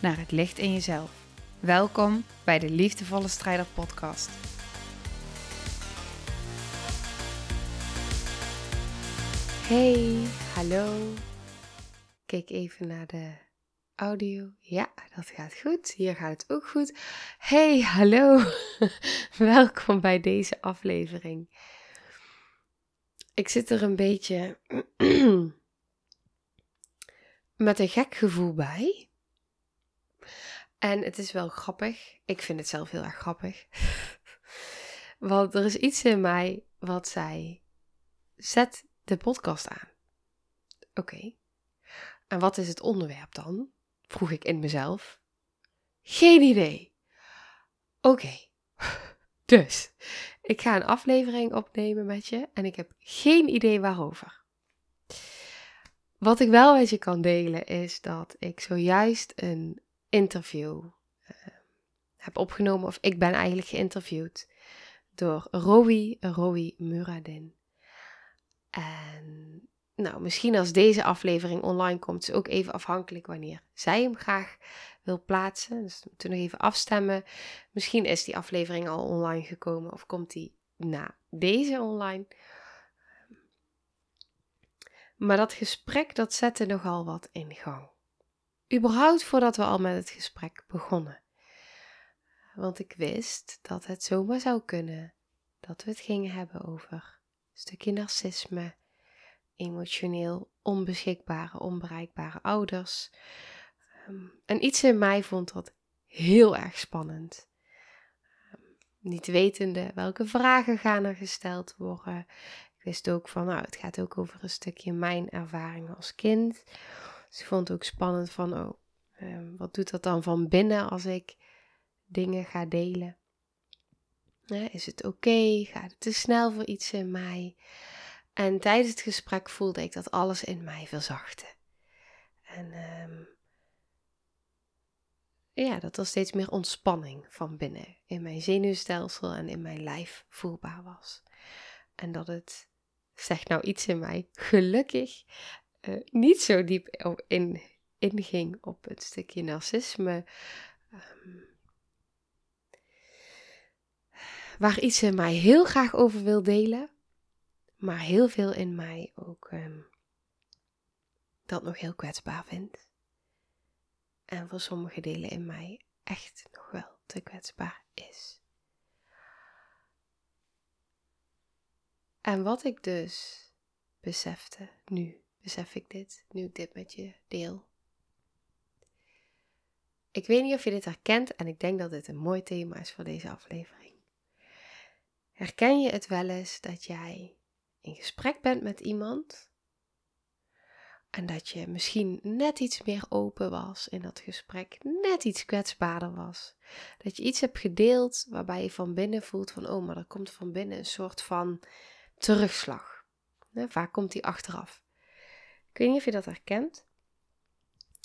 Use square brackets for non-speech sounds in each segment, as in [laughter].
naar het licht in jezelf. Welkom bij de Liefdevolle Strijder Podcast. Hey, hallo. Kijk even naar de audio. Ja, dat gaat goed. Hier gaat het ook goed. Hey, hallo. [laughs] Welkom bij deze aflevering. Ik zit er een beetje [clears throat] met een gek gevoel bij. En het is wel grappig. Ik vind het zelf heel erg grappig. [laughs] Want er is iets in mij wat zei: zet de podcast aan. Oké. En wat is het onderwerp dan? Vroeg ik in mezelf. Geen idee. Oké. [laughs] Dus, ik ga een aflevering opnemen met je en ik heb geen idee waarover. Wat ik wel met je kan delen is dat ik zojuist een interview uh, heb opgenomen, of ik ben eigenlijk geïnterviewd door Rowie, Rowie Muradin. En nou, misschien als deze aflevering online komt, is ook even afhankelijk wanneer zij hem graag wil plaatsen. Dus moeten we nog even afstemmen. Misschien is die aflevering al online gekomen of komt die na deze online. Maar dat gesprek, dat zette nogal wat in gang. Überhaupt voordat we al met het gesprek begonnen. Want ik wist dat het zomaar zou kunnen dat we het gingen hebben over een stukje narcisme, emotioneel onbeschikbare, onbereikbare ouders. Ehm, en iets in mij vond dat heel erg spannend. Ehm, niet wetende welke vragen gaan er gesteld worden. Ik wist ook van, nou, het gaat ook over een stukje mijn ervaring als kind. Dus ik vond het ook spannend van, oh, ehm, wat doet dat dan van binnen als ik dingen ga delen? is het oké? Gaat het te snel voor iets in mij? En tijdens het gesprek voelde ik dat alles in mij verzachtte. En um, ja, dat er steeds meer ontspanning van binnen in mijn zenuwstelsel en in mijn lijf voelbaar was. En dat het, zegt nou iets in mij, gelukkig uh, niet zo diep in, inging op het stukje narcisme. Um, waar iets in mij heel graag over wil delen, maar heel veel in mij ook um, dat nog heel kwetsbaar vindt. En voor sommige delen in mij echt nog wel te kwetsbaar is. En wat ik dus besefte, nu besef ik dit, nu ik dit met je deel. Ik weet niet of je dit herkent en ik denk dat dit een mooi thema is voor deze aflevering. Herken je het wel eens dat jij in gesprek bent met iemand en dat je misschien net iets meer open was in dat gesprek, net iets kwetsbaarder was. Dat je iets hebt gedeeld waarbij je van binnen voelt van, oh, maar er komt van binnen een soort van terugslag. vaak komt die achteraf. Ik weet niet of je dat herkent.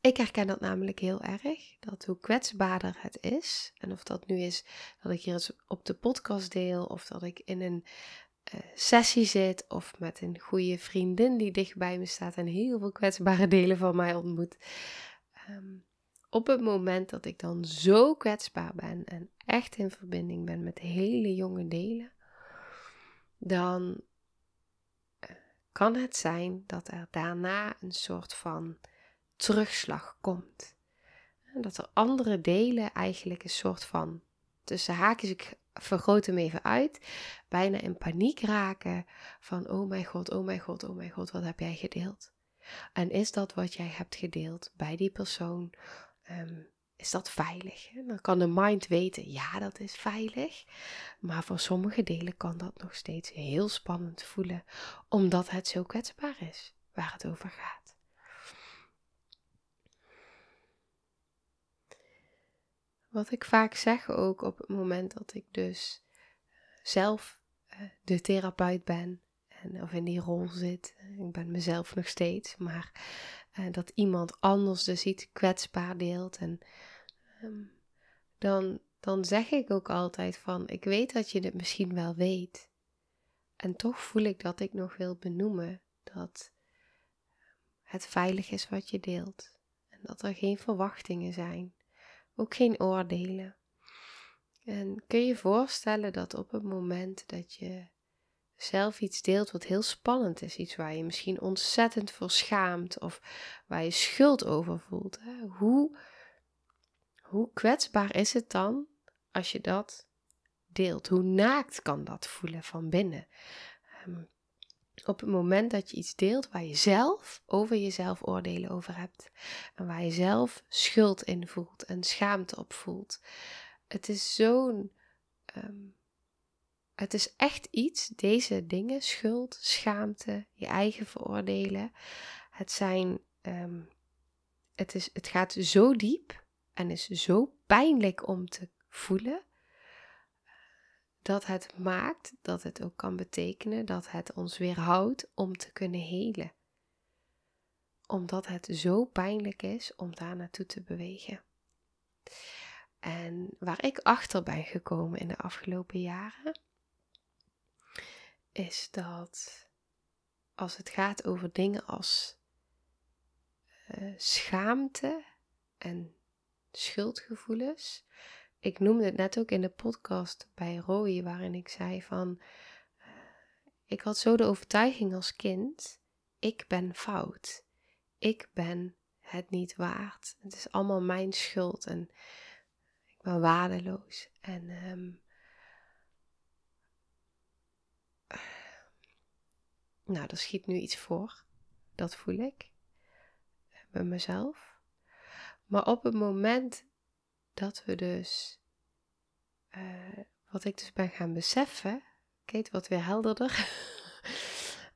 Ik herken dat namelijk heel erg, dat hoe kwetsbaarder het is, en of dat nu is dat ik hier op de podcast deel, of dat ik in een uh, sessie zit, of met een goede vriendin die dicht bij me staat en heel veel kwetsbare [laughs] delen van mij ontmoet. Um, op het moment dat ik dan zo kwetsbaar ben en echt in verbinding ben met hele jonge delen, dan eh, kan het zijn dat er daarna een soort van terugslag komt. Dat er andere delen eigenlijk een soort van, tussen haakjes, ik vergroot hem even uit, bijna in paniek raken van, oh mijn god, oh mijn god, oh mijn god, wat heb jij gedeeld? En is dat wat jij hebt gedeeld bij die persoon, ehm, is dat veilig? Dan kan de mind weten, ja, dat is veilig. Maar voor sommige delen kan dat nog steeds heel spannend voelen, omdat het zo kwetsbaar is waar het over gaat. wat ik vaak zeg ook op het moment dat ik dus zelf uh, de therapeut ben en of in die rol zit. Ik ben mezelf nog steeds, maar dat iemand anders dus iets kwetsbaar deelt. En um, dan, dan zeg ik ook altijd van, ik weet dat je het misschien wel weet. En toch voel ik dat ik nog wil benoemen dat het veilig is wat je deelt. En dat er geen verwachtingen zijn. Ook geen oordelen. En kun je je voorstellen dat op het moment dat je zelf iets deelt wat heel spannend is, iets waar je misschien ontzettend voor schaamt of waar je schuld over voelt, hè? Hoe, hoe kwetsbaar is het dan als je dat deelt? Hoe naakt kan dat voelen van binnen? Ehm, op het moment dat je iets deelt waar je zelf over jezelf oordelen over hebt en waar je zelf schuld in voelt en schaamte op voelt. Het is zo'n. Ehm, het is echt iets, deze dingen, schuld, schaamte, je eigen veroordelen. Het zijn. Ehm, het, is, het gaat zo diep en is zo pijnlijk om te voelen dat het maakt dat het ook kan betekenen dat het ons weerhoudt om te kunnen helen. Omdat het zo pijnlijk is om daar naartoe te bewegen. En waar ik achter ben gekomen in de afgelopen jaren, is dat als het gaat over dingen als uh, schaamte en schuldgevoelens, ik noemde het net ook in de podcast bij Roy, waarin ik zei van, uh, ik had zo de overtuiging als kind, ik ben fout. Ik ben het niet waard. Het is allemaal mijn schuld en ik ben waardeloos. En um, nou, er schiet nu iets voor. Dat voel ik bij mezelf. Maar op het moment dat we dus, uh, wat ik dus ben gaan beseffen, kijk wat weer helderder,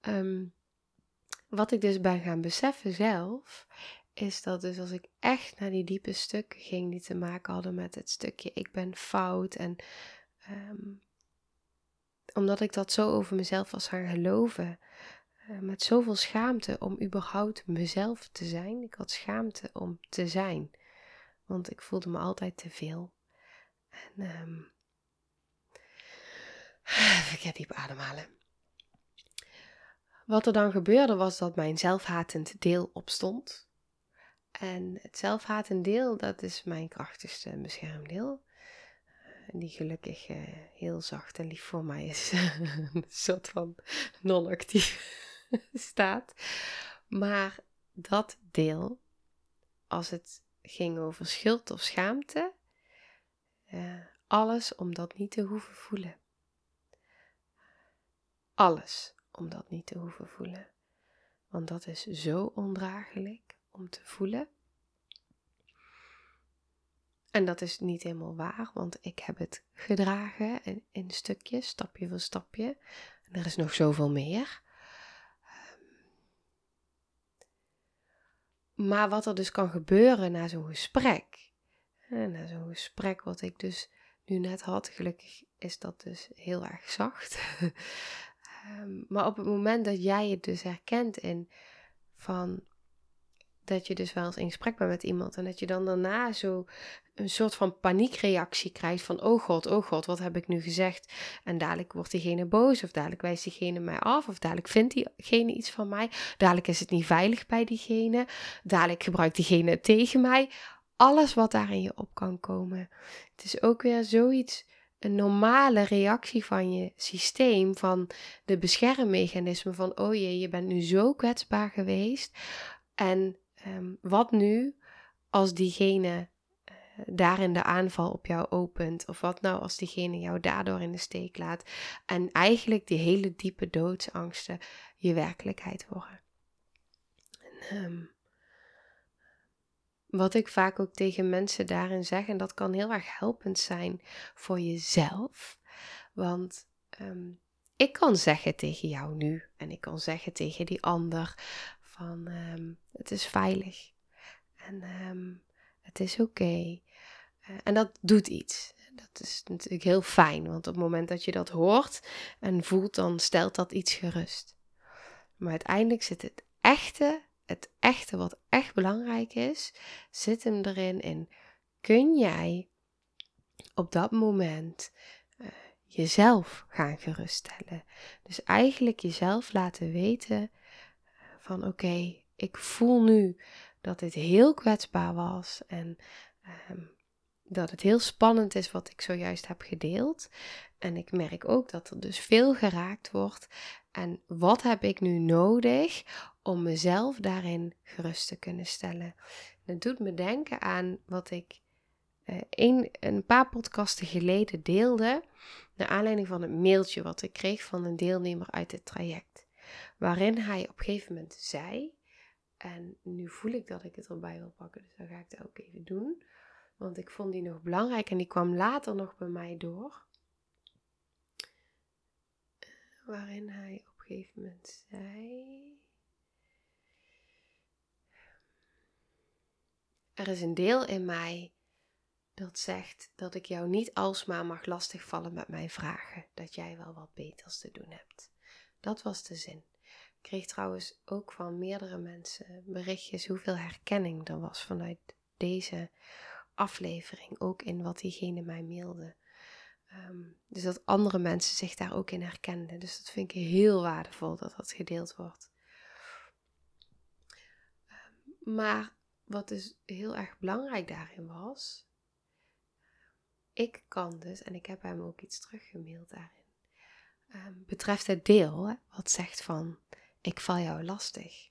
um, [laughs] wat ik dus ben gaan beseffen zelf, is dat dus als ik echt naar die diepe stukken ging die te maken hadden met het stukje ik ben fout en um, omdat ik dat zo over mezelf was gaan geloven, uh, met zoveel schaamte om überhaupt mezelf te zijn. Ik had schaamte om te zijn want ik voelde me altijd te veel. En [sighs] um, even diep ademhalen. Wat er dan gebeurde was dat mijn zelfhatend deel opstond. En het zelfhatend deel, dat is mijn krachtigste beschermdeel. En die gelukkig uh, heel zacht en lief voor mij is. [laughs] een soort van non-actief [laughs] staat. Maar dat deel, als het ging over schuld of schaamte. Uh, alles om dat niet te hoeven voelen. Alles om dat niet te hoeven voelen. Want dat is zo ondraaglijk om te voelen. En dat is niet helemaal waar, want ik heb het gedragen in stukjes, stapje voor stapje. En er is nog zoveel meer. Maar wat er dus kan gebeuren na zo'n gesprek, na zo'n gesprek wat ik dus nu net had, gelukkig is dat dus heel erg zacht. [laughs] Ehm, maar op het moment dat jij het dus herkent in van dat je dus wel eens in gesprek bent met iemand en dat je dan daarna zo een soort van paniekreactie krijgt van oh god, oh god, wat heb ik nu gezegd? En dadelijk wordt diegene boos of dadelijk wijst diegene mij af of dadelijk vindt diegene iets van mij. Dadelijk is het niet veilig bij diegene. Dadelijk gebruikt diegene tegen mij. Alles wat daar in je op kan komen. Het is ook weer zoiets een normale reactie van je systeem, van de beschermmechanisme van, oh jee, je bent nu zo kwetsbaar geweest. En Ehm, wat nu als diegene uh, daarin de aanval op jou opent? Of wat nou als diegene jou daardoor in de steek laat? En eigenlijk die hele diepe doodsangsten je werkelijkheid worden. En, um, wat ik vaak ook tegen mensen daarin zeg, en dat kan heel erg helpend zijn voor jezelf. Want um, ik kan zeggen tegen jou nu en ik kan zeggen tegen die ander van het is veilig en het is oké. Eh, en dat doet iets. Dat is natuurlijk heel fijn, want op het moment dat je dat hoort en voelt, dan stelt dat iets gerust. Maar uiteindelijk zit het echte, het echte wat echt belangrijk is, zit hem erin in kun jij op dat moment uh, jezelf gaan geruststellen. Dus eigenlijk jezelf laten weten eh, van oké, ik voel nu dat dit heel kwetsbaar was en um, dat het heel spannend is wat ik zojuist heb gedeeld. En ik merk ook dat er dus veel geraakt wordt. En wat heb ik nu nodig om mezelf daarin gerust te kunnen stellen? Het doet me denken aan wat ik uh, een, een paar podcasten geleden deelde. Naar aanleiding van een mailtje wat ik kreeg van een deelnemer uit het traject. Waarin hij op een gegeven moment zei. En nu voel ik dat ik het erbij wil pakken, dus dan ga ik dat ook even doen. Want ik vond die nog belangrijk en die kwam later nog bij mij door. Waarin hij op een gegeven moment zei. Er is een deel in mij dat zegt dat ik jou niet alsmaar mag lastigvallen met mijn vragen, dat jij wel wat beters te doen hebt. Dat was de zin. Ik kreeg trouwens ook van meerdere mensen berichtjes hoeveel herkenning er was vanuit deze aflevering, ook in wat diegene mij mailde. Ehm, dus dat andere mensen zich daar ook in herkenden. Dus dat vind ik heel waardevol dat dat gedeeld wordt. Ehm, maar wat dus heel erg belangrijk daarin was, ik kan dus, en ik heb hem ook iets teruggemaild daarin, um, betreft het deel wat zegt van, ik val jou lastig.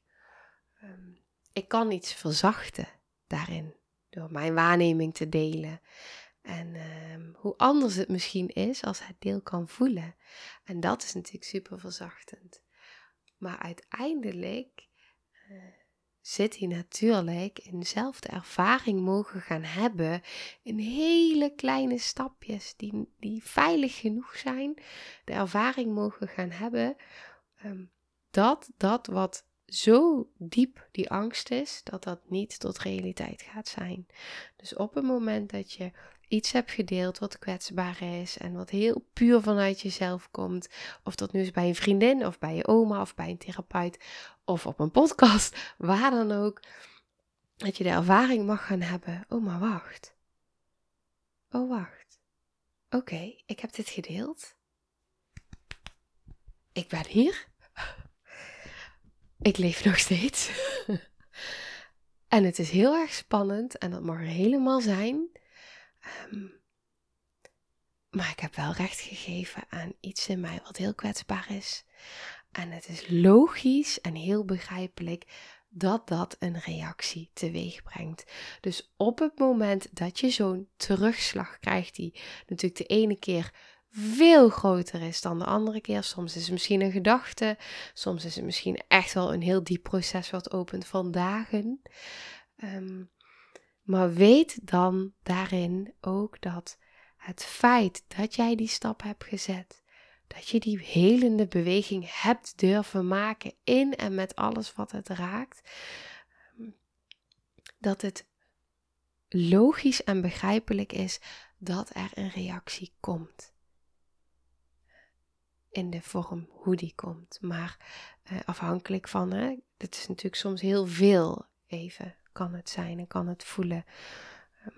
ik kan iets verzachten daarin door mijn waarneming te delen. En ehm, hoe anders het misschien is als het deel kan voelen. En dat is natuurlijk super verzachtend. Maar uiteindelijk uh, zit hij natuurlijk in dezelfde ervaring mogen gaan hebben. In hele kleine stapjes die, die veilig genoeg zijn. De ervaring mogen gaan hebben. Um, dat dat wat zo diep die angst is dat dat niet tot realiteit gaat zijn. Dus op het moment dat je iets hebt gedeeld wat kwetsbaar is en wat heel puur vanuit jezelf komt, of dat nu is bij een vriendin of bij je oma of bij een therapeut of op een podcast, [laughs] waar dan ook, dat je de ervaring mag gaan hebben. Oh, maar wacht. Oh, wacht. Oké, ik heb dit gedeeld. Ik ben hier. [laughs] Ik leef nog steeds. [laughs] en het is heel erg spannend en dat mag er helemaal zijn. Ehm, maar ik heb wel recht gegeven aan iets in mij wat heel kwetsbaar is. En het is logisch en heel begrijpelijk dat dat een reactie teweeg brengt. Dus op het moment dat je zo'n terugslag krijgt, die natuurlijk de ene keer veel groter is dan de andere keer. Soms is het misschien een gedachte, soms is het misschien echt wel een heel diep proces wat opent van dagen. Ehm, maar weet dan daarin ook dat het feit dat jij die stap hebt gezet, dat je die helende beweging hebt durven maken in en met alles wat het raakt, dat het logisch en begrijpelijk is dat er een reactie komt in de vorm hoe die komt. Maar uh, afhankelijk van, hè, het is natuurlijk soms heel veel even, kan het zijn en kan het voelen. Ehm,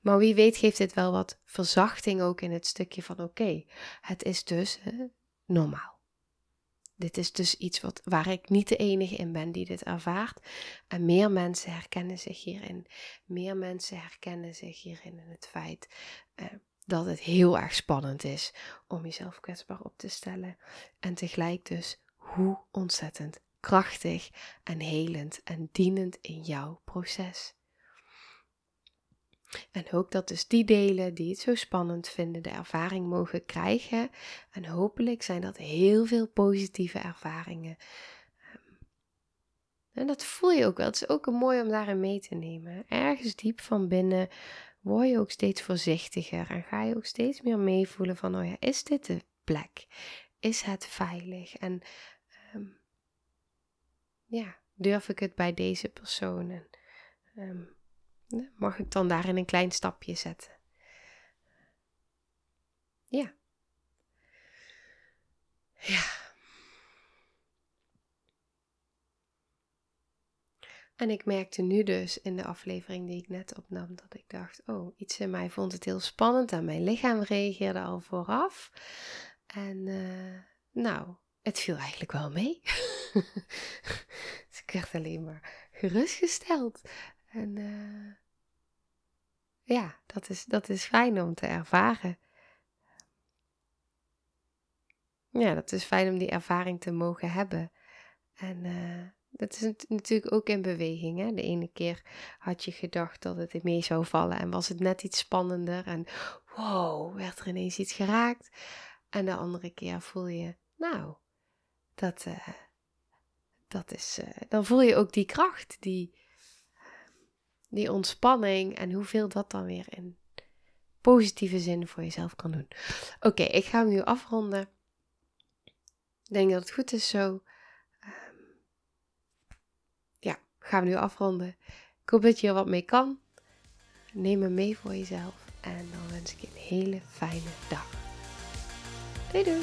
maar wie weet geeft dit wel wat verzachting ook in het stukje van oké, het is dus normaal. Dit is dus iets wat, waar ik niet de enige in ben die dit ervaart. En meer mensen herkennen zich hierin. Meer mensen herkennen zich hierin in het feit uh, dat het heel erg spannend is om jezelf kwetsbaar op te stellen. En tegelijk dus hoe ontzettend krachtig en helend en dienend in jouw proces. En ook dat dus die delen die het zo spannend vinden, de ervaring mogen krijgen. En hopelijk zijn dat heel veel positieve ervaringen. Ehm, en dat voel je ook wel. Het is ook mooi om daarin mee te nemen. Ergens diep van binnen word je ook steeds voorzichtiger en ga je ook steeds meer meevoelen van, oh ja, is dit de plek? Is het veilig? En ja, durf ik het bij deze persoon? En, um, mag ik dan daarin een klein stapje zetten? Ja. Ja. En ik merkte nu dus in de aflevering die ik net opnam dat ik dacht: oh, iets in mij vond het heel spannend en mijn lichaam reageerde al vooraf. En uh, nou, het viel eigenlijk wel mee. [laughs] dus ik werd alleen maar gerustgesteld. En uh, ja, dat is, dat is fijn om te ervaren. Ja, dat is fijn om die ervaring te mogen hebben. En uh, dat is natuurlijk ook in beweging. Hè? De ene keer had je gedacht dat het mee zou vallen en was het net iets spannender. En wow, werd er ineens iets geraakt. En de andere keer voel je, nou, dat, uh, dat is, uh, dan voel je ook die kracht, die, die ontspanning en hoeveel dat dan weer in positieve zin voor jezelf kan doen. Oké, ik ga hem nu afronden. Ik denk dat het goed is zo. gaan we nu afronden. Ik hoop dat je er wat mee kan. Neem me mee voor jezelf. En dan wens ik je een hele fijne dag. Doei doei.